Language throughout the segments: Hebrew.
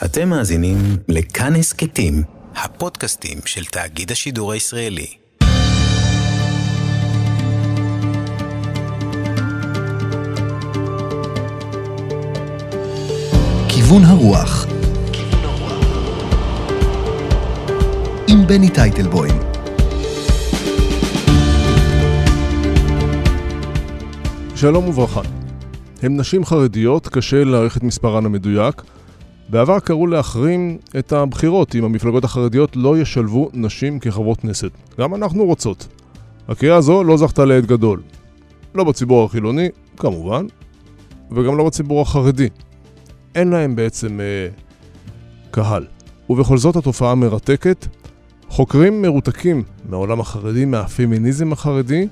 אתם מאזינים לכאן הסכתים, הפודקאסטים של תאגיד השידור הישראלי. כיוון הרוח עם בני טייטלבוים שלום וברכה. הן נשים חרדיות, קשה להעריך את מספרן המדויק. בעבר קראו להחרים את הבחירות אם המפלגות החרדיות לא ישלבו נשים כחברות כנסת. גם אנחנו רוצות. הקריאה הזו לא זכתה לעד גדול. לא בציבור החילוני, כמובן, וגם לא בציבור החרדי. אין להם בעצם אה, קהל. ובכל זאת התופעה מרתקת. חוקרים מרותקים מהעולם החרדי, מהפמיניזם החרדי,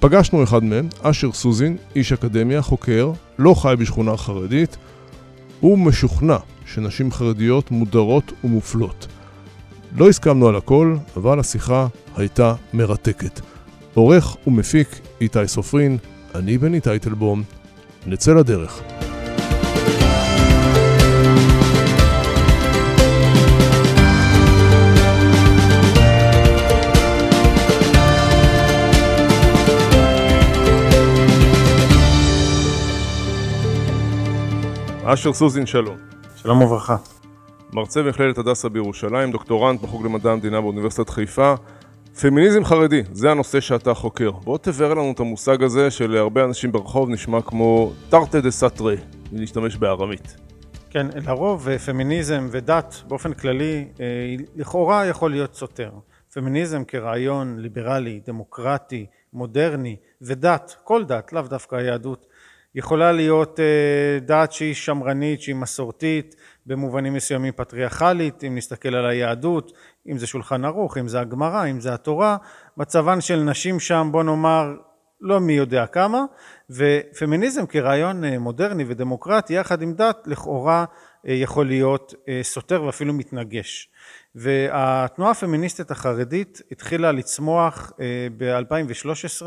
פגשנו אחד מהם, אשר סוזין, איש אקדמיה, חוקר, לא חי בשכונה חרדית. הוא משוכנע שנשים חרדיות מודרות ומופלות. לא הסכמנו על הכל, אבל השיחה הייתה מרתקת. עורך ומפיק איתי סופרין, אני בני טייטלבום, נצא לדרך. אשר סוזין, שלום. שלום וברכה. מרצה במכללת הדסה בירושלים, דוקטורנט בחוג למדע המדינה באוניברסיטת חיפה. פמיניזם חרדי, זה הנושא שאתה חוקר. בוא תבהר לנו את המושג הזה שלהרבה אנשים ברחוב נשמע כמו תרתי דסתרי, אם נשתמש בארמית. כן, לרוב אה, פמיניזם ודת באופן כללי אה, לכאורה יכול להיות סותר. פמיניזם כרעיון ליברלי, דמוקרטי, מודרני, ודת, כל דת, לאו דווקא היהדות, יכולה להיות אה, דת שהיא שמרנית, שהיא מסורתית, במובנים מסוימים פטריארכלית, אם נסתכל על היהדות, אם זה שולחן ערוך, אם זה הגמרא, אם זה התורה, מצבן של נשים שם בוא נאמר לא מי יודע כמה, ופמיניזם כרעיון אה, מודרני ודמוקרטי יחד עם דת לכאורה אה, יכול להיות סותר ואפילו מתנגש. והתנועה הפמיניסטית החרדית התחילה לצמוח ב-2013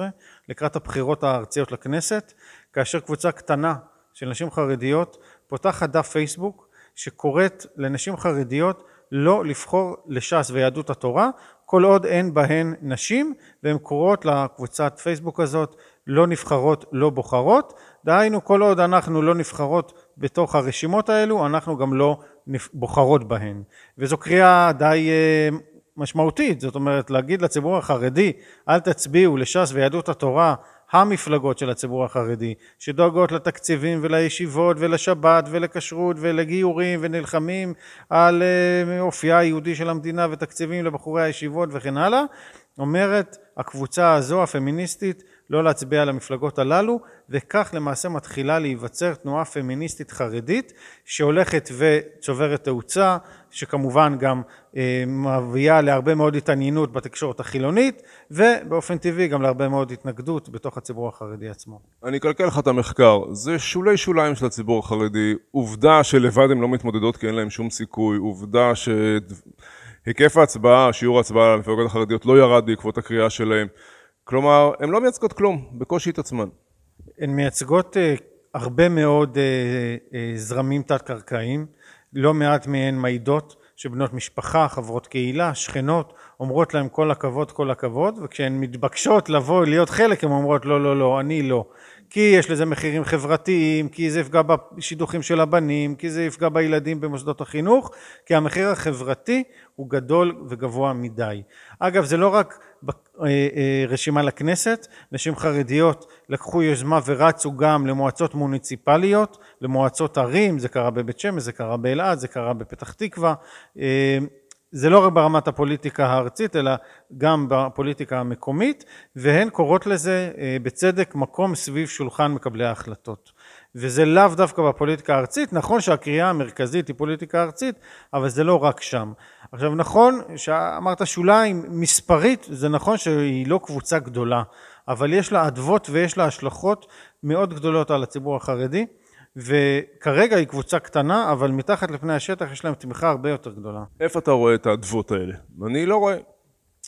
לקראת הבחירות הארציות לכנסת כאשר קבוצה קטנה של נשים חרדיות פותחת דף פייסבוק שקוראת לנשים חרדיות לא לבחור לש"ס ויהדות התורה כל עוד אין בהן נשים והן קוראות לקבוצת פייסבוק הזאת לא נבחרות לא בוחרות. דהיינו כל עוד אנחנו לא נבחרות בתוך הרשימות האלו אנחנו גם לא בוחרות בהן. וזו קריאה די אה, משמעותית. זאת אומרת להגיד לציבור החרדי אל תצביעו לש"ס ויהדות התורה המפלגות של הציבור החרדי שדואגות לתקציבים ולישיבות ולשבת ולכשרות ולגיורים ונלחמים על אה, אופייה היהודי של המדינה ותקציבים לבחורי הישיבות וכן הלאה אומרת הקבוצה הזו הפמיניסטית לא להצביע למפלגות הללו וכך למעשה מתחילה להיווצר תנועה פמיניסטית חרדית שהולכת וצוברת תאוצה שכמובן גם אה, מביאה להרבה מאוד התעניינות בתקשורת החילונית ובאופן טבעי גם להרבה מאוד התנגדות בתוך הציבור החרדי עצמו. אני אקלקל לך את המחקר, זה שולי שוליים של הציבור החרדי, עובדה שלבד הם לא מתמודדות כי אין להם שום סיכוי, עובדה שהיקף ההצבעה, שיעור ההצבעה למפלגות החרדיות לא ירד בעקבות הקריאה שלהם כלומר, הן לא מייצגות כלום, בקושי את עצמן. הן מייצגות uh, הרבה מאוד uh, uh, זרמים תת-קרקעיים, לא מעט מהן מעידות שבנות משפחה, חברות קהילה, שכנות, אומרות להם כל הכבוד, כל הכבוד, וכשהן מתבקשות לבוא, להיות חלק, הן אומרות לא, לא, לא, אני לא. כי יש לזה מחירים חברתיים, כי זה יפגע בשידוכים של הבנים, כי זה יפגע בילדים במוסדות החינוך, כי המחיר החברתי הוא גדול וגבוה מדי. אגב, זה לא רק אה, אה, רשימה לכנסת, נשים חרדיות לקחו יוזמה ורצו גם למועצות מוניציפליות, למועצות ערים, זה קרה בבית שמש, זה קרה באלעד, זה קרה בפתח תקווה, אה, זה לא רק ברמת הפוליטיקה הארצית אלא גם בפוליטיקה המקומית והן קוראות לזה בצדק מקום סביב שולחן מקבלי ההחלטות. וזה לאו דווקא בפוליטיקה הארצית, נכון שהקריאה המרכזית היא פוליטיקה ארצית אבל זה לא רק שם עכשיו נכון שאמרת שוליים מספרית זה נכון שהיא לא קבוצה גדולה אבל יש לה אדוות ויש לה השלכות מאוד גדולות על הציבור החרדי וכרגע היא קבוצה קטנה אבל מתחת לפני השטח יש להם תמיכה הרבה יותר גדולה. איפה אתה רואה את האדוות האלה? אני לא רואה.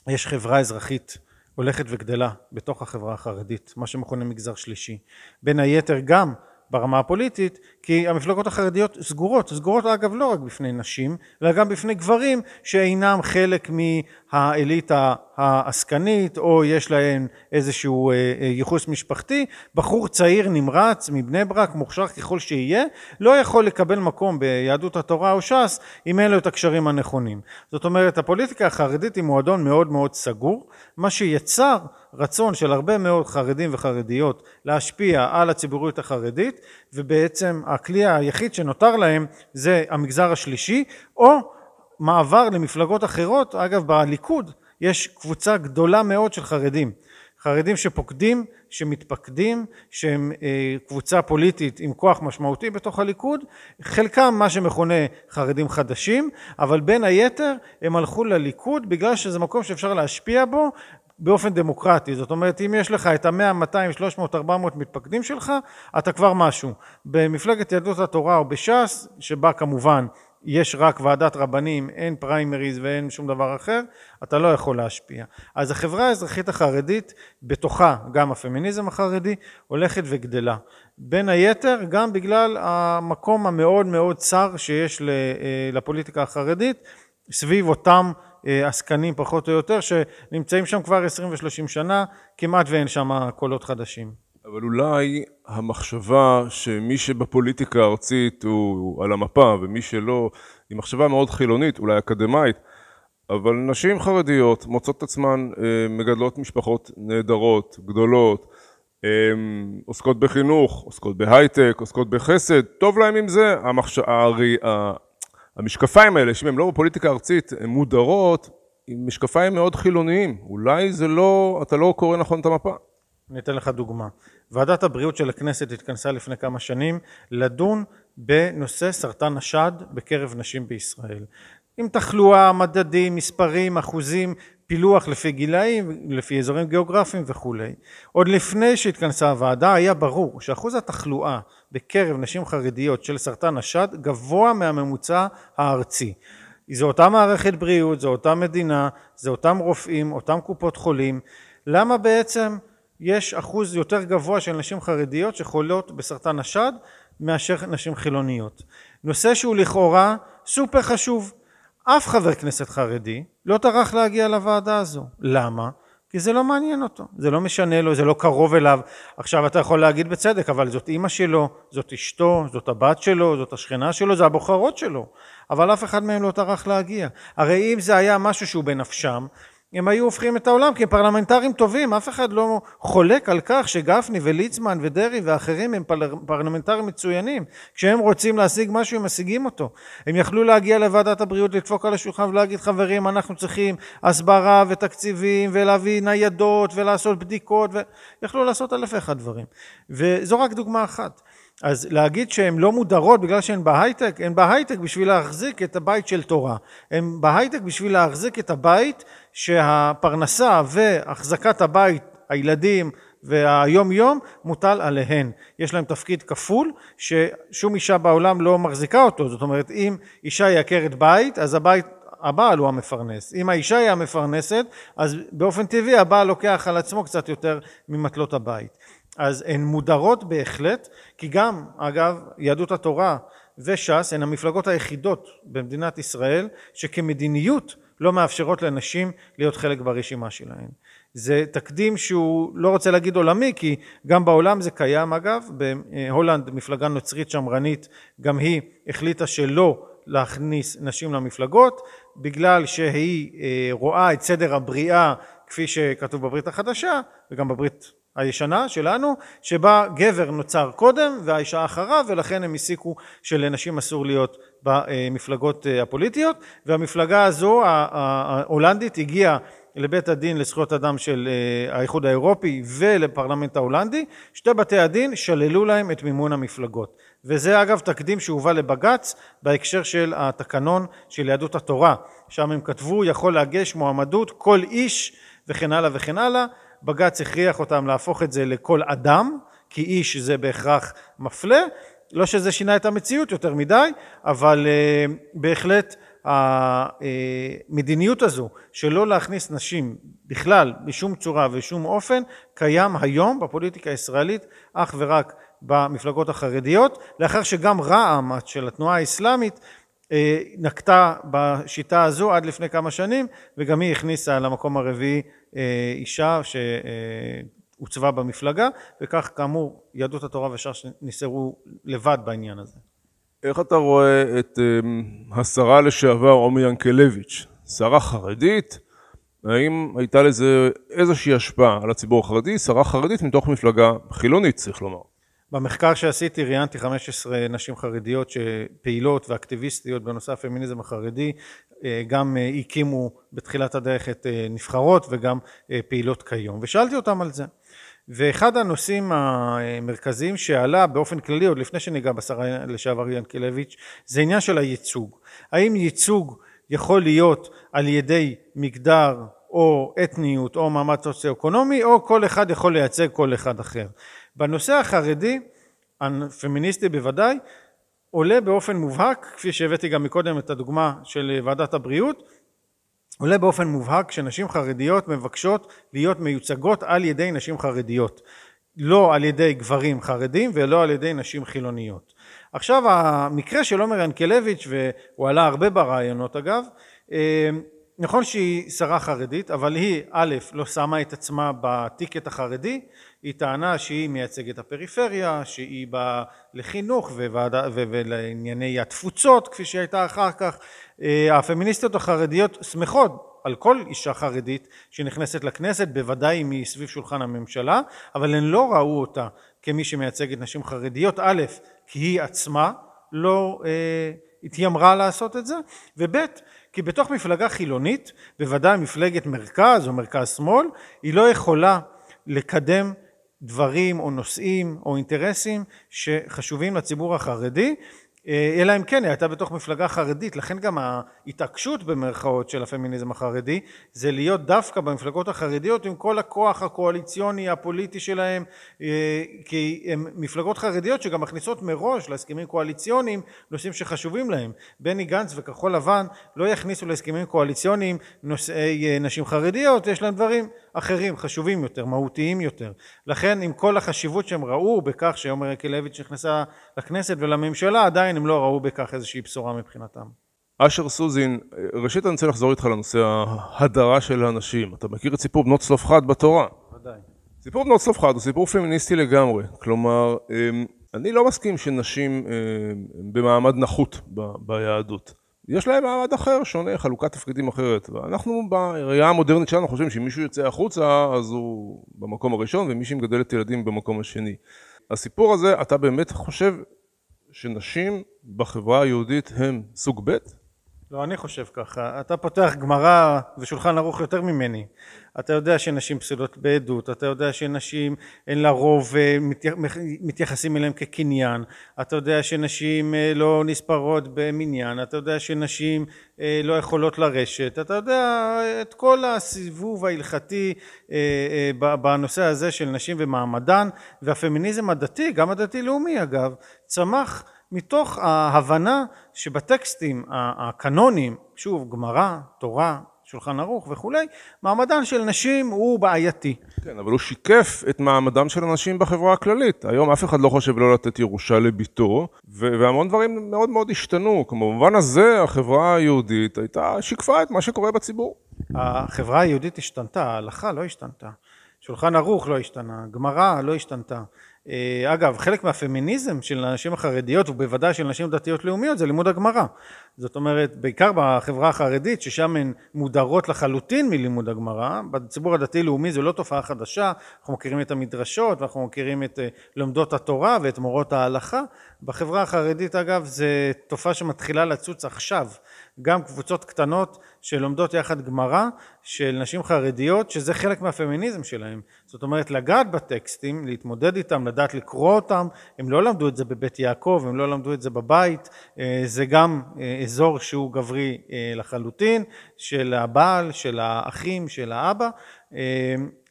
יש חברה אזרחית הולכת וגדלה בתוך החברה החרדית מה שמכונה מגזר שלישי בין היתר גם ברמה הפוליטית, כי המפלגות החרדיות סגורות, סגורות אגב לא רק בפני נשים, אלא גם בפני גברים שאינם חלק מהאליטה העסקנית, או יש להם איזשהו אה, אה, ייחוס משפחתי, בחור צעיר נמרץ מבני ברק, מוכשר ככל שיהיה, לא יכול לקבל מקום ביהדות התורה או ש"ס אם אין לו את הקשרים הנכונים. זאת אומרת, הפוליטיקה החרדית היא מועדון מאוד מאוד סגור, מה שיצר רצון של הרבה מאוד חרדים וחרדיות להשפיע על הציבוריות החרדית ובעצם הכלי היחיד שנותר להם זה המגזר השלישי או מעבר למפלגות אחרות. אגב בליכוד יש קבוצה גדולה מאוד של חרדים. חרדים שפוקדים, שמתפקדים, שהם אה, קבוצה פוליטית עם כוח משמעותי בתוך הליכוד, חלקם מה שמכונה חרדים חדשים, אבל בין היתר הם הלכו לליכוד בגלל שזה מקום שאפשר להשפיע בו באופן דמוקרטי, זאת אומרת אם יש לך את המאה, 200, 300, 400 מתפקדים שלך, אתה כבר משהו. במפלגת יהדות התורה או בש"ס, שבה כמובן יש רק ועדת רבנים, אין פריימריז ואין שום דבר אחר, אתה לא יכול להשפיע. אז החברה האזרחית החרדית, בתוכה גם הפמיניזם החרדי, הולכת וגדלה. בין היתר גם בגלל המקום המאוד מאוד צר שיש אה, לפוליטיקה החרדית סביב אותם עסקנים פחות או יותר שנמצאים שם כבר 20 ו-30 שנה, כמעט ואין שם קולות חדשים. אבל אולי המחשבה שמי שבפוליטיקה הארצית הוא על המפה ומי שלא, היא מחשבה מאוד חילונית, אולי אקדמאית, אבל נשים חרדיות מוצאות את עצמן אה, מגדלות משפחות נהדרות, גדולות, אה, עוסקות בחינוך, עוסקות בהייטק, עוסקות בחסד, טוב להם עם זה, המחש... הרי... המשקפיים האלה, שאם הם לא בפוליטיקה ארצית, הן מודרות, עם משקפיים מאוד חילוניים. אולי זה לא, אתה לא קורא נכון את המפה. אני אתן לך דוגמה. ועדת הבריאות של הכנסת התכנסה לפני כמה שנים לדון בנושא סרטן השד בקרב נשים בישראל. עם תחלואה, מדדים, מספרים, אחוזים, פילוח לפי גילאים, לפי אזורים גיאוגרפיים וכולי. עוד לפני שהתכנסה הוועדה היה ברור שאחוז התחלואה בקרב נשים חרדיות של סרטן השד גבוה מהממוצע הארצי. זו אותה מערכת בריאות, זו אותה מדינה, זה אותם רופאים, אותם קופות חולים. למה בעצם יש אחוז יותר גבוה של נשים חרדיות שחולות בסרטן השד מאשר נשים חילוניות? נושא שהוא לכאורה סופר חשוב. אף חבר כנסת חרדי לא טרח להגיע לוועדה הזו. למה? כי זה לא מעניין אותו, זה לא משנה לו, זה לא קרוב אליו. עכשיו אתה יכול להגיד בצדק, אבל זאת אימא שלו, זאת אשתו, זאת הבת שלו, זאת השכנה שלו, זה הבוחרות שלו. אבל אף אחד מהם לא טרח להגיע. הרי אם זה היה משהו שהוא בנפשם, הם היו הופכים את העולם כי הם פרלמנטרים טובים, אף אחד לא חולק על כך שגפני וליצמן ודרעי ואחרים הם פרלמנטרים מצוינים. כשהם רוצים להשיג משהו הם משיגים אותו. הם יכלו להגיע לוועדת הבריאות, לדפוק על השולחן ולהגיד חברים אנחנו צריכים הסברה ותקציבים ולהביא ניידות ולעשות בדיקות, ויכלו לעשות אלף ואחד דברים. וזו רק דוגמה אחת. אז להגיד שהן לא מודרות בגלל שהן בהייטק, הן בהייטק בשביל להחזיק את הבית של תורה. הן בהייטק בשביל להחזיק את הבית שהפרנסה והחזקת הבית, הילדים והיום יום מוטל עליהן. יש להם תפקיד כפול ששום אישה בעולם לא מחזיקה אותו. זאת אומרת אם אישה היא עקרת בית אז הבית הבעל הוא המפרנס. אם האישה היא המפרנסת, אז באופן טבעי הבעל לוקח על עצמו קצת יותר ממטלות הבית. אז הן מודרות בהחלט, כי גם, אגב, יהדות התורה וש"ס הן המפלגות היחידות במדינת ישראל שכמדיניות לא מאפשרות לנשים להיות חלק ברשימה שלהן. זה תקדים שהוא לא רוצה להגיד עולמי כי גם בעולם זה קיים אגב, בהולנד מפלגה נוצרית שמרנית גם היא החליטה שלא להכניס נשים למפלגות בגלל שהיא אה, רואה את סדר הבריאה כפי שכתוב בברית החדשה וגם בברית הישנה שלנו שבה גבר נוצר קודם והאישה אחריו ולכן הם הסיקו שלנשים אסור להיות במפלגות אה, הפוליטיות. והמפלגה הזו ההולנדית הגיעה לבית הדין לזכויות אדם של אה, האיחוד האירופי ולפרלמנט ההולנדי. שתי בתי הדין שללו להם את מימון המפלגות. וזה אגב תקדים שהובא לבג"ץ בהקשר של התקנון של יהדות התורה. שם הם כתבו יכול להגש מועמדות כל איש וכן הלאה וכן הלאה בג"ץ הכריח אותם להפוך את זה לכל אדם כי איש זה בהכרח מפלה. לא שזה שינה את המציאות יותר מדי אבל uh, בהחלט המדיניות הזו שלא להכניס נשים בכלל בשום צורה ושום אופן קיים היום בפוליטיקה הישראלית אך ורק במפלגות החרדיות, לאחר שגם רע"מ של התנועה האסלאמית אה, נקטה בשיטה הזו עד לפני כמה שנים, וגם היא הכניסה למקום הרביעי אה, אישה שהוצבה במפלגה, וכך כאמור יהדות התורה וש"ס נסערו לבד בעניין הזה. איך אתה רואה את השרה לשעבר עומר ינקלביץ', שרה חרדית, האם הייתה לזה איזושהי השפעה על הציבור החרדי, שרה חרדית מתוך מפלגה חילונית צריך לומר. במחקר שעשיתי ראיינתי 15 נשים חרדיות שפעילות ואקטיביסטיות בנושא הפמיניזם החרדי, אה, גם אה, הקימו בתחילת הדרך את אה, נבחרות וגם פעילות כיום, ושאלתי אותם על זה. ואחד הנושאים המרכזיים שעלה באופן כללי עוד לפני שניגע בשרה לשעבר ינקלביץ' זה עניין של הייצוג. האם ייצוג יכול להיות על ידי מגדר או אתניות או מעמד סוציו-אקונומי או כל אחד יכול לייצג כל אחד אחר. בנושא החרדי, הפמיניסטי בוודאי, עולה באופן מובהק, כפי שהבאתי גם מקודם את הדוגמה של ועדת הבריאות, עולה באופן מובהק שנשים חרדיות מבקשות להיות מיוצגות על ידי נשים חרדיות, לא על ידי גברים חרדים ולא על ידי נשים חילוניות. עכשיו המקרה של עומר ינקלביץ' והוא עלה הרבה ברעיונות אגב אה, נכון שהיא שרה חרדית אבל היא א' לא שמה את עצמה בטיקט החרדי היא טענה שהיא מייצגת הפריפריה שהיא באה לחינוך ולענייני התפוצות כפי שהיא הייתה אחר כך. אה, הפמיניסטיות החרדיות שמחות על כל אישה חרדית שנכנסת לכנסת בוודאי אם היא סביב שולחן הממשלה אבל הן לא ראו אותה כמי שמייצגת נשים חרדיות. א' כי היא עצמה לא אה, התיימרה לעשות את זה וב' כי בתוך מפלגה חילונית בוודאי מפלגת מרכז או מרכז שמאל היא לא יכולה לקדם דברים או נושאים או אינטרסים שחשובים לציבור החרדי. אה, אלא אם כן היא הייתה בתוך מפלגה חרדית לכן גם ההתעקשות במרכאות של הפמיניזם החרדי זה להיות דווקא במפלגות החרדיות עם כל הכוח הקואליציוני הפוליטי שלהם אה, כי הם מפלגות חרדיות שגם מכניסות מראש להסכמים קואליציוניים נושאים שחשובים להם. בני גנץ וכחול לבן לא יכניסו להסכמים קואליציוניים נושאי אה, נשים חרדיות יש להם דברים אחרים חשובים יותר מהותיים יותר לכן עם כל החשיבות שהם ראו בכך שעומר יקלביץ' נכנסה לכנסת ולממשלה עדיין הם לא ראו בכך איזושהי בשורה מבחינתם. אשר סוזין, ראשית אני רוצה לחזור איתך לנושא ההדרה של האנשים. אתה מכיר את סיפור בנות צלופחד בתורה? ודאי. סיפור בנות צלופחד הוא סיפור פמיניסטי לגמרי. כלומר, אמ, אני לא מסכים שנשים אמ, במעמד נחות ביהדות. יש להם מעמד אחר, שונה, חלוקת תפקידים אחרת. ואנחנו בראייה המודרנית שלנו חושבים שאם מישהו יוצא החוצה אז הוא במקום הראשון ומי שמגדלת ילדים במקום השני. הסיפור הזה, אתה באמת חושב שנשים בחברה היהודית הם סוג ב'? לא, אני חושב ככה. אתה פותח גמרא ושולחן ערוך יותר ממני. אתה יודע שנשים פסולות בעדות, אתה יודע שנשים אין לרוב אה, מתייחסים אליהם כקניין, אתה יודע שנשים אה, לא נספרות במניין, אתה יודע שנשים אה, לא יכולות לרשת, אתה יודע את כל הסיבוב ההלכתי בנושא הזה של נשים ומעמדן והפמיניזם הדתי, גם הדתי-לאומי אגב, צמח מתוך ההבנה שבטקסטים הקנונים, שוב גמרא, תורה, שולחן ערוך וכולי, מעמדן של נשים הוא בעייתי. כן, אבל הוא שיקף את מעמדם של הנשים בחברה הכללית. היום אף אחד לא חושב לא לתת ירושה לביתו, והמון דברים מאוד מאוד השתנו. במובן הזה החברה היהודית הייתה, שיקפה את מה שקורה בציבור. החברה היהודית השתנתה, ההלכה לא השתנתה. שולחן ערוך לא השתנה, גמרא לא השתנתה. אה, אגב, חלק מהפמיניזם של הנשים החרדיות ובוודאי של נשים דתיות לאומיות זה לימוד הגמרא. זאת אומרת, בעיקר בחברה החרדית ששם הן מודרות לחלוטין מלימוד הגמרא, בציבור הדתי לאומי זו לא תופעה חדשה, אנחנו מכירים את המדרשות ואנחנו מכירים את אה, לומדות התורה ואת מורות ההלכה, בחברה החרדית אגב זו תופעה שמתחילה לצוץ עכשיו, גם קבוצות קטנות שלומדות יחד גמרא של נשים חרדיות שזה חלק מהפמיניזם שלהם. זאת אומרת לגעת בטקסטים להתמודד איתם לדעת לקרוא אותם הם לא למדו את זה בבית יעקב הם לא למדו את זה בבית. אה, זה גם אה, אזור שהוא גברי אה, לחלוטין של הבעל של האחים של האבא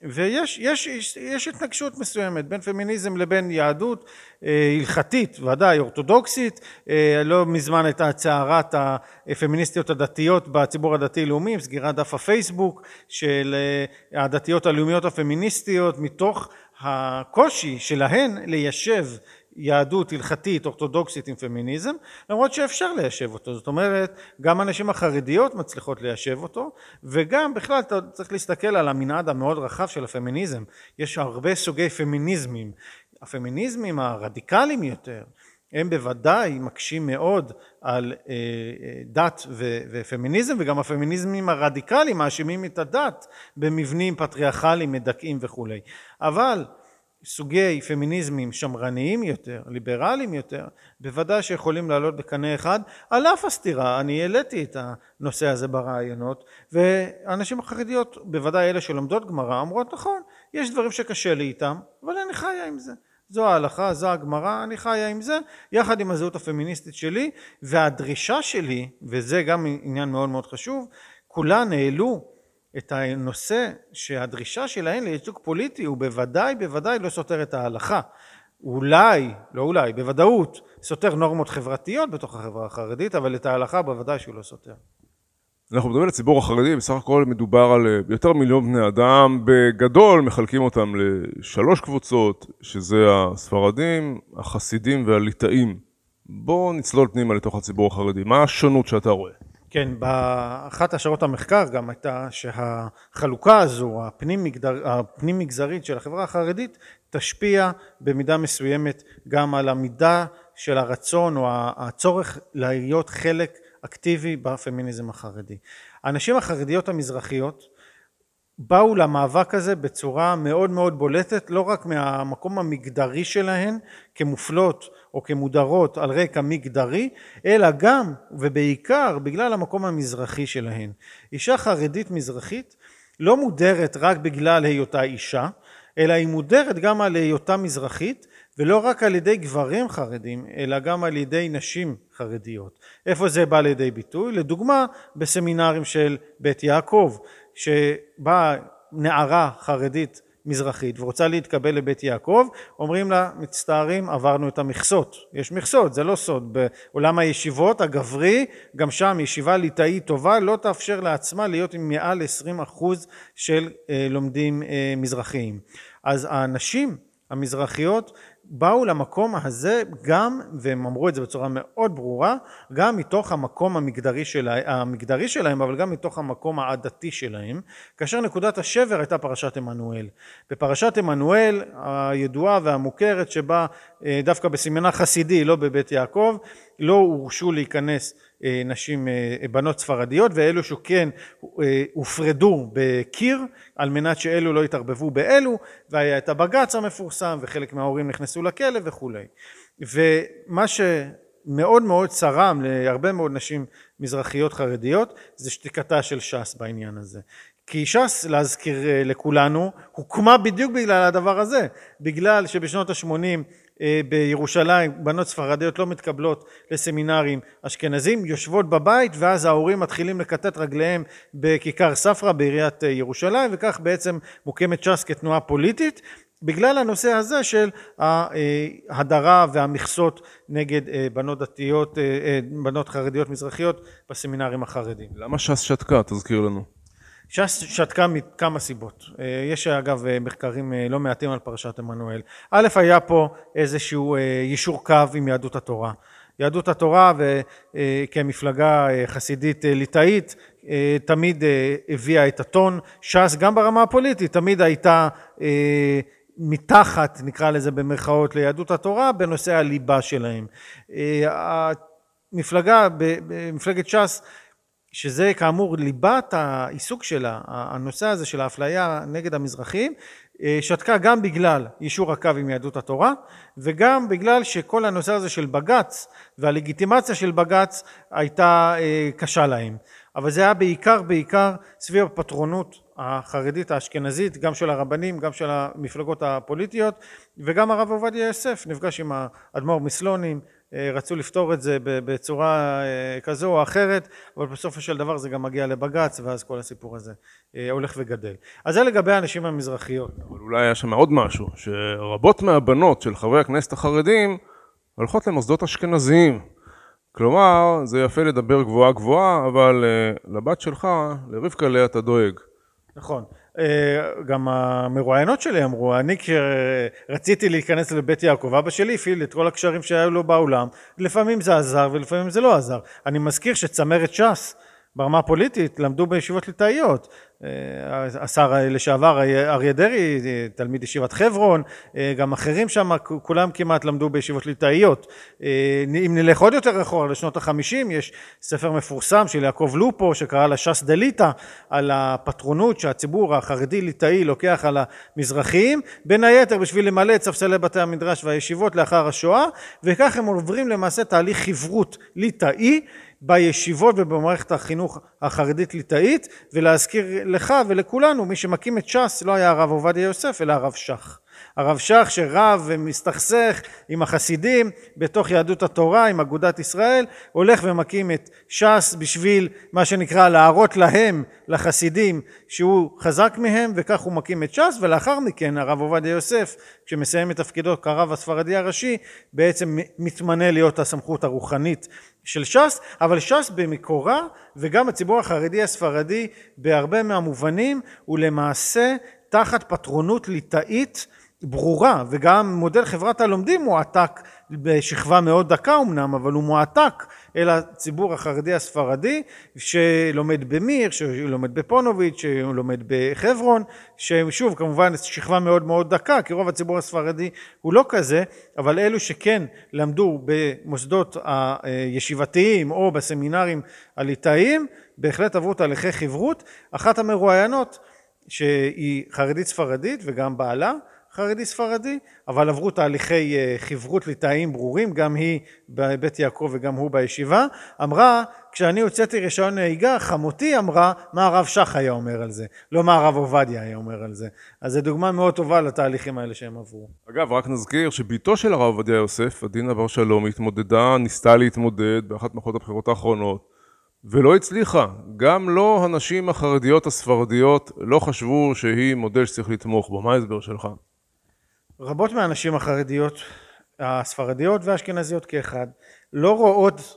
ויש יש, יש, התנגשות מסוימת בין פמיניזם לבין יהדות אה, הלכתית ודאי אורתודוקסית. אה, לא מזמן הייתה צערת הפמיניסטיות הדתיות בציבור הדתי לאומי עם סגירת דף הפייסבוק של אה, הדתיות הלאומיות הפמיניסטיות מתוך הקושי שלהן ליישב יהדות הלכתית אורתודוקסית עם פמיניזם, למרות שאפשר ליישב אותו. זאת אומרת, גם הנשים החרדיות מצליחות ליישב אותו, וגם בכלל אתה צריך להסתכל על המנעד המאוד רחב של הפמיניזם. יש הרבה סוגי פמיניזמים. הפמיניזמים הרדיקליים יותר, הם בוודאי מקשים מאוד על אה, אה, דת ופמיניזם וגם הפמיניזמים הרדיקליים מאשימים את הדת במבנים פטריארכליים מדכאים וכולי אבל סוגי פמיניזמים שמרניים יותר, ליברליים יותר, בוודאי שיכולים לעלות בקנה אחד. על אף הסתירה, אני העליתי את הנושא הזה ברעיונות והנשים החרדיות, בוודאי אלה שלומדות גמרא, אומרות נכון, יש דברים שקשה לי איתם, אבל אני חיה עם זה. זו ההלכה, זו הגמרא, אני חיה עם זה, יחד עם הזהות הפמיניסטית שלי, והדרישה שלי, וזה גם עניין מאוד מאוד חשוב, כולן העלו את הנושא שהדרישה שלהן לייצוג פוליטי הוא בוודאי בוודאי לא סותר את ההלכה. אולי, לא אולי, בוודאות סותר נורמות חברתיות בתוך החברה החרדית, אבל את ההלכה בוודאי שהוא לא סותר. אנחנו מדברים על הציבור החרדי, בסך הכל מדובר על אה, יותר מיליון בני אדם, בגדול מחלקים אותם לשלוש קבוצות, שזה הספרדים, החסידים והליטאים. בואו נצלול פנימה לתוך הציבור החרדי, מה השונות שאתה רואה? כן, באחת השערות המחקר גם הייתה שהחלוקה הזו, הפנים, מגדר, הפנים מגזרית של החברה החרדית, תשפיע במידה מסוימת גם על המידה של הרצון או הצורך להיות חלק אקטיבי בפמיניזם החרדי. הנשים החרדיות המזרחיות באו למאבק הזה בצורה מאוד מאוד בולטת לא רק מהמקום המגדרי שלהן כמופלות או כמודרות על רקע מגדרי אלא גם ובעיקר בגלל המקום המזרחי שלהן. אישה חרדית מזרחית לא מודרת רק בגלל היותה אישה אלא היא מודרת גם על היותה מזרחית ולא רק על ידי גברים חרדים אלא גם על ידי נשים חרדיות. איפה זה בא לידי ביטוי? לדוגמה בסמינרים של בית יעקב שבאה נערה חרדית מזרחית ורוצה להתקבל לבית יעקב אומרים לה מצטערים עברנו את המכסות. יש מכסות זה לא סוד. בעולם הישיבות הגברי גם שם ישיבה ליטאית טובה לא תאפשר לעצמה להיות עם מעל 20 אחוז של אה, לומדים אה, מזרחיים. אז הנשים המזרחיות באו למקום הזה גם, והם אמרו את זה בצורה מאוד ברורה, גם מתוך המקום המגדרי, שלה, המגדרי שלהם, אבל גם מתוך המקום העדתי שלהם, כאשר נקודת השבר הייתה פרשת עמנואל. בפרשת עמנואל הידועה והמוכרת שבה אה, דווקא בסמינר חסידי, לא בבית יעקב, לא הורשו להיכנס אה, נשים, אה, בנות ספרדיות ואלו שכן הופרדו בקיר על מנת שאלו לא יתערבבו באלו והיה את הבג"ץ המפורסם וחלק מההורים נכנסו לכלא וכולי. ומה שמאוד מאוד צרם להרבה מאוד נשים מזרחיות חרדיות זה שתיקתה של ש"ס בעניין הזה. כי ש"ס להזכיר לכולנו הוקמה בדיוק בגלל הדבר הזה. בגלל שבשנות ה-80 אה, בירושלים בנות ספרדיות לא מתקבלות לסמינרים אשכנזים יושבות בבית ואז ההורים מתחילים לכתת רגליהם בכיכר ספרא בעיריית אה, ירושלים וכך בעצם מוקמת ש"ס כתנועה פוליטית בגלל הנושא הזה של ההדרה והמכסות נגד אה, בנות דתיות, בנות חרדיות מזרחיות בסמינרים החרדים. למה ש"ס שתקה? תזכיר לנו. ש"ס שתקה מכמה סיבות. אה, יש אגב אה, מחקרים אה, לא מעטים על פרשת עמנואל. א', היה פה איזשהו יישור קו עם יהדות התורה. יהדות התורה כמפלגה חסידית ליטאית תמיד הביאה את הטון. ש"ס גם ברמה הפוליטית תמיד הייתה מתחת, נקרא לזה במרכאות, ליהדות התורה בנושא הליבה שלהם. המפלגה, מפלגת ש"ס שזה כאמור ליבת העיסוק שלה, הנושא הזה של האפליה נגד המזרחים, אה, שתקה גם בגלל יישור הקו עם יהדות התורה וגם בגלל שכל הנושא הזה של בג"ץ והלגיטימציה של בג"ץ הייתה אה, קשה להם. אבל זה היה בעיקר בעיקר סביב הפטרונות החרדית האשכנזית גם של הרבנים גם של המפלגות הפוליטיות וגם הרב עובדיה יוסף נפגש עם האדמו"ר מסלונים רצו לפתור את זה בצורה אה, כזו או אחרת אבל בסופו של דבר זה גם מגיע לבג"ץ ואז כל הסיפור הזה אה, הולך וגדל. אז זה לגבי הנשים המזרחיות. אבל אולי היה שם עוד משהו שרבות מהבנות של חברי הכנסת החרדים הולכות למוסדות אשכנזיים כלומר זה יפה לדבר גבוהה גבוהה אבל לבת שלך לרבקה לאה אתה דואג. נכון גם המרואיינות שלי אמרו, אני כשרציתי להיכנס לבית יעקב, אבא שלי הפעיל את כל הקשרים שהיו לו בעולם, לפעמים זה עזר ולפעמים זה לא עזר. אני מזכיר שצמרת ש"ס ברמה הפוליטית למדו בישיבות ליטאיות. אה, השר לשעבר אריה דרעי, תלמיד ישיבת חברון, אה, גם אחרים שם, כולם כמעט למדו בישיבות ליטאיות. אה, אם נלך עוד יותר אחורה, לשנות החמישים, יש ספר מפורסם של יעקב לופו, שקרא לה ש"ס על הפטרונות שהציבור החרדי-ליטאי לוקח על המזרחיים, בין היתר בשביל למלא את ספסלי בתי המדרש והישיבות לאחר השואה, וכך הם עוברים למעשה תהליך חברות ליטאי, בישיבות ובמערכת החינוך החרדית-ליטאית ולהזכיר לך ולכולנו מי שמקים את ש"ס לא היה הרב עובדיה יוסף אלא הרב שך הרב שך שרב ומסתכסך עם החסידים בתוך יהדות התורה עם אגודת ישראל הולך ומקים את ש"ס בשביל מה שנקרא להראות להם לחסידים שהוא חזק מהם וכך הוא מקים את ש"ס ולאחר מכן הרב עובדיה יוסף כשמסיים את תפקידו כרב הספרדי הראשי בעצם מתמנה להיות הסמכות הרוחנית של ש"ס אבל ש"ס במקורה וגם הציבור החרדי הספרדי בהרבה מהמובנים הוא למעשה תחת פטרונות ליטאית ברורה וגם מודל חברת הלומדים מועתק בשכבה מאוד דקה אמנם אבל הוא מועתק אל הציבור החרדי הספרדי שלומד במיר, שלומד בפונוביץ', שלומד בחברון ששוב כמובן שכבה מאוד מאוד דקה כי רוב הציבור הספרדי הוא לא כזה אבל אלו שכן למדו במוסדות הישיבתיים או בסמינרים הליטאיים בהחלט עברו תהליכי חברות. אחת המרואיינות שהיא חרדית ספרדית וגם בעלה חרדי ספרדי אבל עברו תהליכי אה, חברות ליטאיים ברורים גם היא בבית יעקב וגם הוא בישיבה אמרה כשאני הוצאתי רישיון נהיגה חמותי אמרה מה הרב שך היה אומר על זה לא מה הרב עובדיה היה אומר על זה אז זו דוגמה מאוד טובה לתהליכים האלה שהם עברו. אגב רק נזכיר שבתו של הרב עובדיה יוסף עדינה בר שלום התמודדה ניסתה להתמודד באחת מערכות הבחירות האחרונות ולא הצליחה. גם לא הנשים החרדיות הספרדיות לא חשבו שהיא מודל שצריך לתמוך בו. מה ההסבר שלך? רבות מהנשים החרדיות, הספרדיות והאשכנזיות כאחד, לא רואות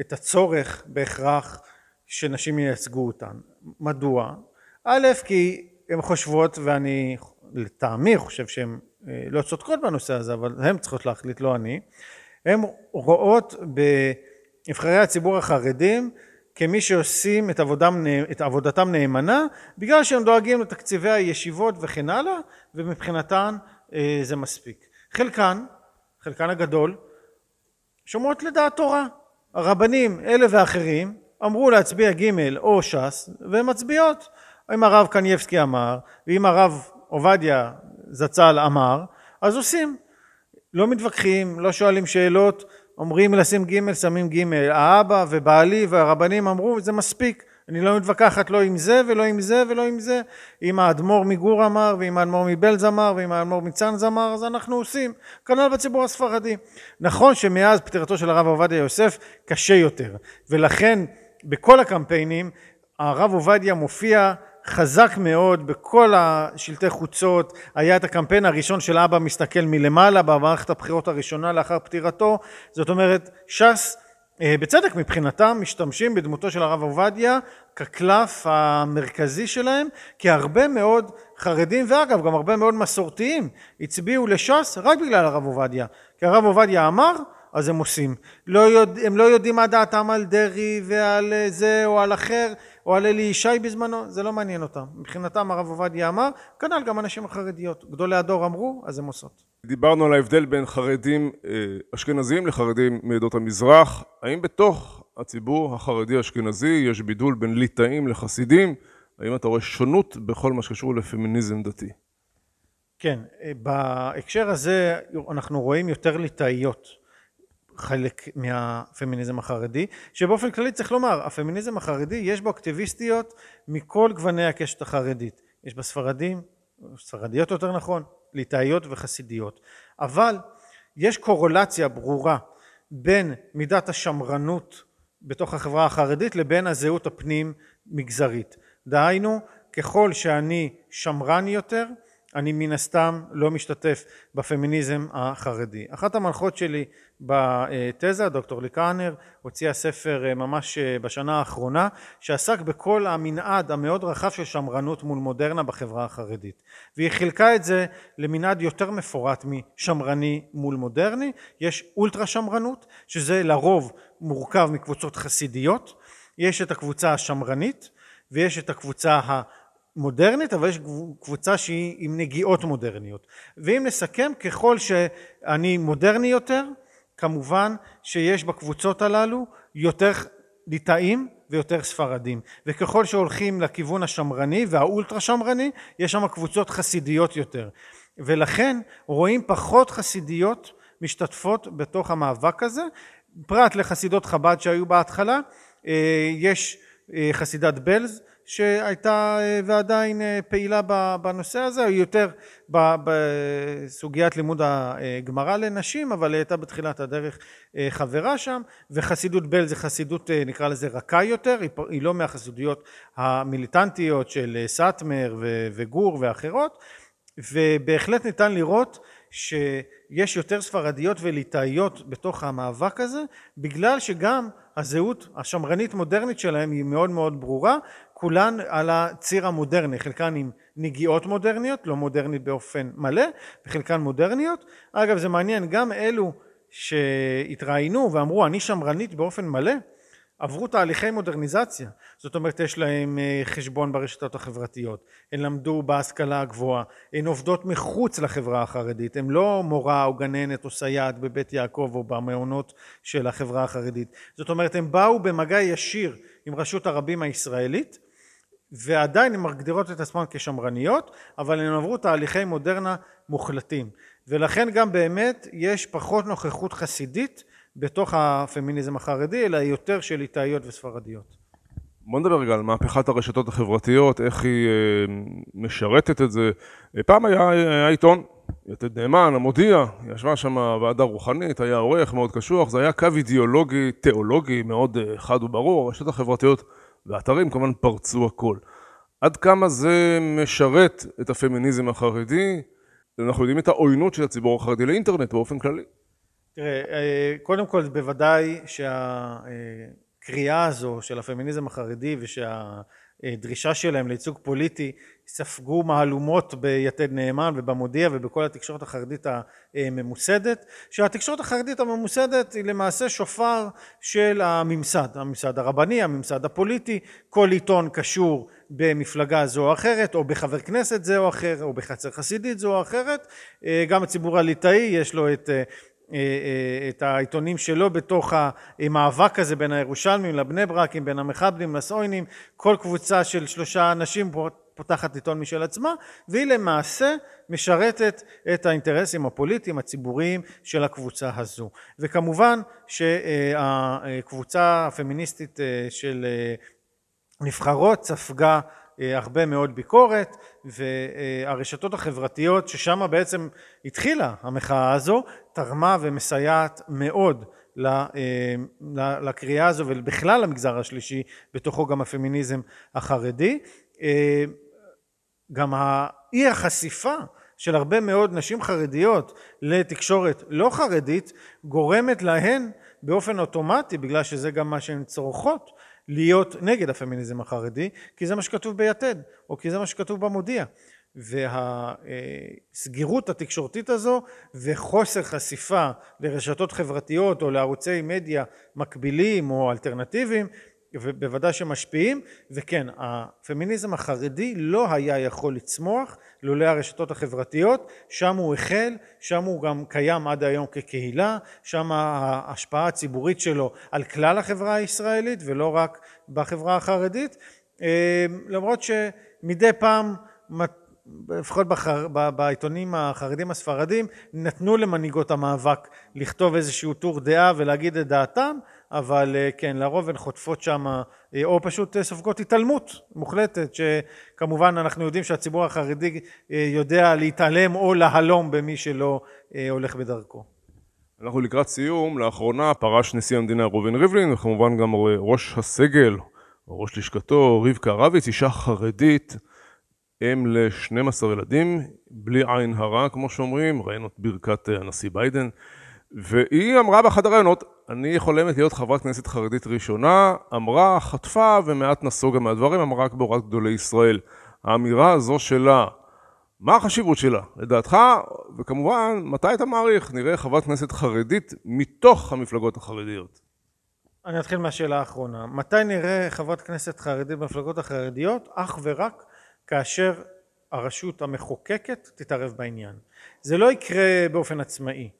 את הצורך בהכרח שנשים ייצגו אותן. מדוע? א', כי הן חושבות, ואני לטעמי חושב שהן אה, לא צודקות בנושא הזה, אבל הן צריכות להחליט, לא אני, הן רואות בנבחרי הציבור החרדים כמי שעושים את, עבודם, את עבודתם נאמנה בגלל שהם דואגים לתקציבי הישיבות וכן הלאה ומבחינתן זה מספיק. חלקן, חלקן הגדול, שומעות לדעת תורה. הרבנים אלה ואחרים אמרו להצביע ג' או ש"ס והן מצביעות. אם הרב קנייבסקי אמר ואם הרב עובדיה זצ"ל אמר אז עושים. לא מתווכחים, לא שואלים שאלות, אומרים לשים ג' שמים ג'. האבא ובעלי והרבנים אמרו זה מספיק. אני לא מתווכחת לא עם זה ולא עם זה ולא עם זה. אם האדמו"ר מגור אמר ואם האדמו"ר מבלז אמר ואם האדמו"ר מצאנז אמר אז אנחנו עושים. כנ"ל בציבור הספרדי. נכון שמאז פטירתו של הרב עובדיה יוסף קשה יותר ולכן בכל הקמפיינים הרב עובדיה מופיע חזק מאוד בכל השלטי חוצות היה את הקמפיין הראשון של אבא מסתכל מלמעלה במערכת הבחירות הראשונה לאחר פטירתו זאת אומרת ש"ס בצדק מבחינתם משתמשים בדמותו של הרב עובדיה כקלף המרכזי שלהם כי הרבה מאוד חרדים ואגב גם הרבה מאוד מסורתיים הצביעו לש"ס רק בגלל הרב עובדיה. כי הרב עובדיה אמר אז הם עושים. לא יודע, הם לא יודעים מה דעתם על דרעי ועל זה או על אחר או על אלי ישי בזמנו זה לא מעניין אותם מבחינתם הרב עובדיה אמר כנ"ל גם הנשים החרדיות גדולי הדור אמרו אז הם עושות דיברנו על ההבדל בין חרדים אה, אשכנזים לחרדים מעדות המזרח. האם בתוך הציבור החרדי אשכנזי יש בידול בין ליטאים לחסידים? האם אתה רואה שונות בכל מה שקשור לפמיניזם דתי? כן, אה, בהקשר הזה אנחנו רואים יותר ליטאיות חלק מהפמיניזם החרדי, שבאופן כללי צריך לומר, הפמיניזם החרדי יש בו אקטיביסטיות מכל גווני הקשת החרדית. יש בה ספרדים, ספרדיות יותר נכון, ליטאיות וחסידיות אבל יש קורולציה ברורה בין מידת השמרנות בתוך החברה החרדית לבין הזהות הפנים מגזרית דהיינו ככל שאני שמרן יותר אני מן הסתם לא משתתף בפמיניזם החרדי. אחת המנחות שלי בתזה, דוקטור ליקרנר, הוציאה ספר אה, ממש אה, בשנה האחרונה, שעסק בכל המנעד המאוד רחב של שמרנות מול מודרנה בחברה החרדית. והיא חילקה את זה למנעד יותר מפורט משמרני מול מודרני. יש אולטרה שמרנות, שזה לרוב מורכב מקבוצות חסידיות, יש את הקבוצה השמרנית ויש את הקבוצה המודרנית, אבל יש קבוצה שהיא עם נגיעות מודרניות. ואם נסכם, ככל שאני מודרני יותר, כמובן שיש בקבוצות הללו יותר ליטאים ויותר ספרדים. וככל שהולכים לכיוון השמרני והאולטרה שמרני יש שם קבוצות חסידיות יותר. ולכן רואים פחות חסידיות משתתפות בתוך המאבק הזה. פרט לחסידות חב"ד שהיו בהתחלה אה, יש אה, חסידת בלז שהייתה אה, ועדיין פעילה בנושא הזה, יותר בסוגיית לימוד הגמרא לנשים, אבל הייתה בתחילת הדרך חברה שם, וחסידות בל זה חסידות נקרא לזה רכה יותר, היא לא מהחסידויות המיליטנטיות של סאטמר וגור ואחרות, ובהחלט ניתן לראות שיש יותר ספרדיות וליטאיות בתוך המאבק הזה, בגלל שגם הזהות השמרנית מודרנית שלהם היא מאוד מאוד ברורה, כולן על הציר המודרני, חלקן עם נגיעות מודרניות, לא מודרנית באופן מלא, וחלקן מודרניות. אגב זה מעניין, גם אלו שהתראיינו ואמרו אני שמרנית באופן מלא, עברו תהליכי מודרניזציה, זאת אומרת יש להם אה, חשבון ברשתות החברתיות, הן למדו בהשכלה הגבוהה, הן עובדות מחוץ לחברה החרדית, הן לא מורה או גננת או סייעת בבית יעקב או במעונות של החברה החרדית, זאת אומרת הם באו במגע ישיר עם רשות הרבים הישראלית ועדיין הן מגדירות את עצמן כשמרניות אבל הן עברו תהליכי מודרנה מוחלטים ולכן גם באמת יש פחות נוכחות חסידית בתוך הפמיניזם החרדי, אלא יותר של ליטאיות וספרדיות. בוא נדבר רגע על מהפכת הרשתות החברתיות, איך היא אה, משרתת את זה. פעם היה, היה עיתון, יתד נאמן, המודיע, ישבה שם ועדה רוחנית, היה עורך מאוד קשוח, זה היה קו אידיאולוגי, תיאולוגי, מאוד אה, חד וברור, הרשתות החברתיות והאתרים כמובן פרצו הכל. עד כמה זה משרת את הפמיניזם החרדי? אנחנו יודעים את העוינות של הציבור החרדי לאינטרנט באופן כללי. תראה, אה, קודם כל בוודאי שהקריאה הזו של הפמיניזם החרדי ושהדרישה שלהם לייצוג פוליטי ספגו מהלומות ביתד נאמן ובמודיע ובכל התקשורת החרדית הממוסדת שהתקשורת החרדית הממוסדת היא למעשה שופר של הממסד, הממסד הרבני, הממסד הפוליטי, כל עיתון קשור במפלגה זו או אחרת או בחבר כנסת זה או אחר או בחצר חסידית זו או אחרת. גם הציבור הליטאי יש לו את את העיתונים שלו בתוך המאבק הזה בין הירושלמים לבני ברקים, בין המחבלים לסוינים, כל קבוצה של שלושה אנשים פותחת עיתון משל עצמה והיא למעשה משרתת את האינטרסים הפוליטיים הציבוריים של הקבוצה הזו. וכמובן שהקבוצה הפמיניסטית אה, של נבחרות ספגה הרבה מאוד ביקורת והרשתות החברתיות ששם בעצם התחילה המחאה הזו תרמה ומסייעת מאוד לקריאה הזו ובכלל למגזר השלישי בתוכו גם הפמיניזם החרדי גם האי החשיפה של הרבה מאוד נשים חרדיות לתקשורת לא חרדית גורמת להן באופן אוטומטי בגלל שזה גם מה שהן צורכות להיות נגד הפמיניזם החרדי כי זה מה שכתוב ביתד או כי זה מה שכתוב במודיע. והסגירות התקשורתית הזו וחוסר חשיפה לרשתות חברתיות או לערוצי מדיה מקבילים או אלטרנטיביים ובוודאי שמשפיעים וכן הפמיניזם החרדי לא היה יכול לצמוח לולא הרשתות החברתיות שם הוא החל שם הוא גם קיים עד היום כקהילה שם ההשפעה הציבורית שלו על כלל החברה הישראלית ולא רק בחברה החרדית. אה, למרות שמדי פעם לפחות בחר, בעיתונים החרדים הספרדים נתנו למנהיגות המאבק לכתוב איזשהו טור דעה ולהגיד את דעתם אבל אה, כן לרוב הן חוטפות שם אה, או פשוט אה, סופגות התעלמות מוחלטת שכמובן אנחנו יודעים שהציבור החרדי יודע להתעלם או להלום במי שלא הולך בדרכו. אנחנו לקראת סיום, לאחרונה פרש נשיא המדינה ראובן ריבלין וכמובן גם ראש הסגל, ראש לשכתו רבקה רביץ, אישה חרדית אם ל-12 ילדים, בלי עין הרע, כמו שאומרים, ראינו את ברכת הנשיא ביידן, והיא אמרה באחד הראיונות, אני חולמת להיות חברת כנסת חרדית ראשונה, אמרה, חטפה ומעט נסוגה מהדברים, אמרה רק בהוראת גדולי ישראל. האמירה הזו שלה, מה החשיבות שלה, לדעתך, וכמובן, מתי אתה מעריך, נראה חברת כנסת חרדית מתוך המפלגות החרדיות? אני אתחיל מהשאלה האחרונה. מתי נראה חברת כנסת חרדית במפלגות החרדיות? אך ורק כאשר הרשות המחוקקת תתערב בעניין. זה לא יקרה באופן עצמאי.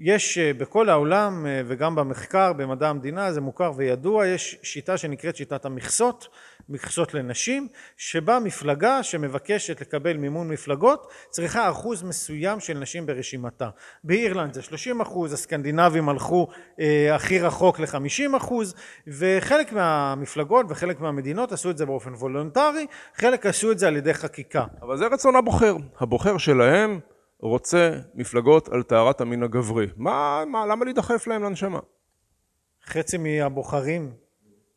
יש אה, בכל העולם אה, וגם במחקר במדע המדינה זה מוכר וידוע יש שיטה שנקראת שיטת המכסות מכסות לנשים שבה מפלגה שמבקשת לקבל מימון מפלגות צריכה אחוז מסוים של נשים ברשימתה. באירלנד זה 30 אחוז הסקנדינבים הלכו אה, הכי רחוק ל-50 אחוז וחלק מהמפלגות וחלק מהמדינות עשו את זה באופן וולונטרי חלק עשו את זה על ידי חקיקה. אבל זה רצון הבוחר. הבוחר שלהם רוצה מפלגות על טהרת המין הגברי. מה, מה, למה להידחף להם לנשמה? חצי מהבוחרים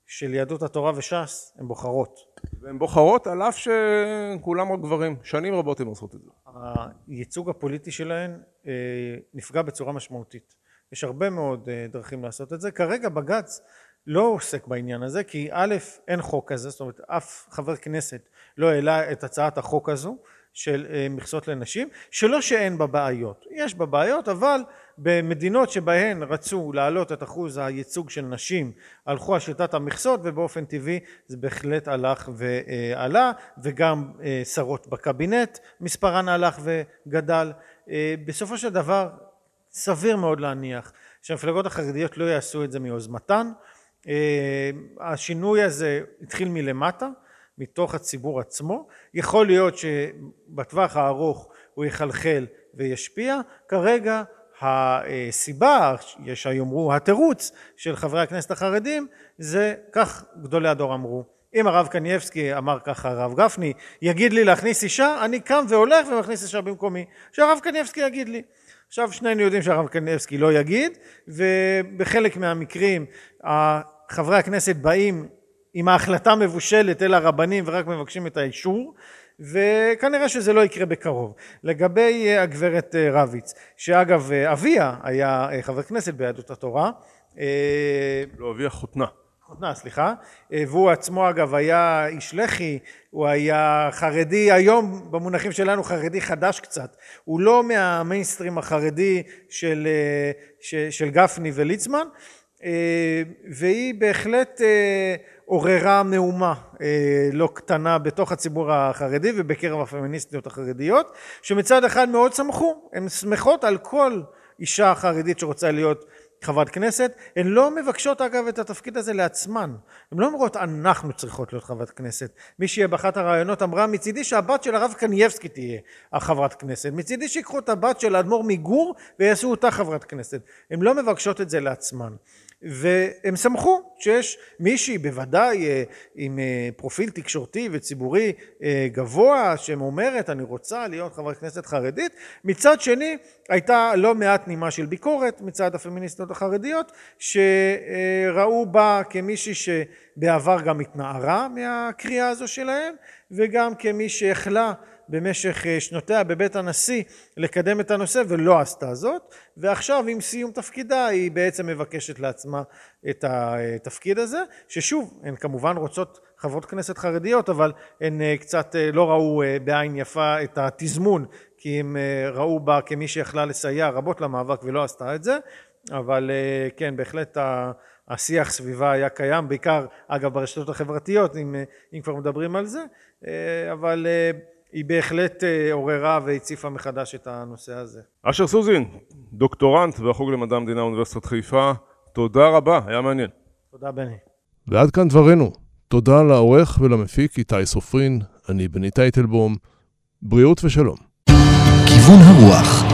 של יהדות התורה וש"ס הם בוחרות. והן בוחרות על אף שכולם רק גברים. שנים רבות הן עושות את זה. הייצוג הפוליטי שלהן אה, נפגע בצורה משמעותית. יש הרבה מאוד אה, דרכים לעשות את זה. כרגע בג"ץ לא עוסק בעניין הזה כי א' אין חוק כזה, זאת אומרת אף חבר כנסת לא העלה את הצעת החוק הזו של אה, מכסות לנשים, שלא שאין בה בעיות, יש בה בעיות אבל במדינות שבהן רצו להעלות את אחוז הייצוג של נשים הלכו על שיטת המכסות ובאופן טבעי זה בהחלט הלך ועלה וגם אה, שרות בקבינט מספרן הלך וגדל. אה, בסופו של דבר סביר מאוד להניח שהמפלגות החרדיות לא יעשו את זה מיוזמתן. השינוי הזה התחיל מלמטה מתוך הציבור עצמו. יכול להיות שבטווח הארוך הוא יחלחל וישפיע. כרגע הסיבה, יש היאמרו התירוץ של חברי הכנסת החרדים, זה כך גדולי הדור אמרו. אם הרב קנייבסקי אמר ככה הרב גפני יגיד לי להכניס אישה אני קם והולך ומכניס אישה במקומי שהרב קנייבסקי יגיד לי עכשיו שנינו יודעים שהרב קנייבסקי לא יגיד ובחלק מהמקרים חברי הכנסת באים עם ההחלטה מבושלת אל הרבנים ורק מבקשים את האישור וכנראה שזה לא יקרה בקרוב. לגבי אה, הגברת אה, רביץ, שאגב אה, אביה היה חבר כנסת ביהדות התורה. לא אביה חותנה. חותנה, סליחה. והוא עצמו אגב היה איש לח"י, הוא היה חרדי היום במונחים שלנו חרדי חדש קצת. הוא לא מהמיינסטרים החרדי של, של גפני וליצמן והיא בהחלט עוררה מהומה אה, לא קטנה בתוך הציבור החרדי ובקרב הפמיניסטיות החרדיות שמצד אחד מאוד שמחו, הן שמחות על כל אישה חרדית שרוצה להיות חברת כנסת, הן לא מבקשות אגב את התפקיד הזה לעצמן, הן לא אומרות אנחנו צריכות להיות חברת כנסת, מישהי באחת הראיונות אמרה מצידי שהבת של הרב קנייבסקי תהיה החברת כנסת, מצידי שיקחו את הבת של האדמו"ר מגור ויעשו אותה חברת כנסת, הן לא מבקשות את זה לעצמן והם שמחו שיש מישהי בוודאי אה, עם אה, פרופיל תקשורתי וציבורי אה, גבוה שאומרת אני רוצה להיות חברת כנסת חרדית. מצד שני הייתה לא מעט נימה של ביקורת מצד הפמיניסטיות החרדיות שראו בה כמישהי שבעבר גם התנערה מהקריאה הזו שלהם וגם כמי שהחלה במשך אה, שנותיה בבית הנשיא לקדם את הנושא ולא עשתה זאת. ועכשיו עם סיום תפקידה היא בעצם מבקשת לעצמה את התפקיד הזה ששוב הן כמובן רוצות חברות כנסת חרדיות אבל הן אה, קצת אה, לא ראו בעין יפה את התזמון כי הם ראו בה כמי שיכלה לסייע רבות למאבק ולא עשתה את זה. אבל כן בהחלט השיח סביבה היה קיים בעיקר אגב ברשתות החברתיות אם, אם כבר מדברים על זה. אבל היא בהחלט אה, עוררה והציפה מחדש את הנושא הזה. אשר סוזין, דוקטורנט והחוג למדע המדינה באוניברסיטת חיפה, תודה רבה, היה מעניין. תודה בני. ועד כאן דברינו. תודה לעורך ולמפיק איתי סופרין, אני בני טייטלבום, בריאות ושלום. כיוון הרוח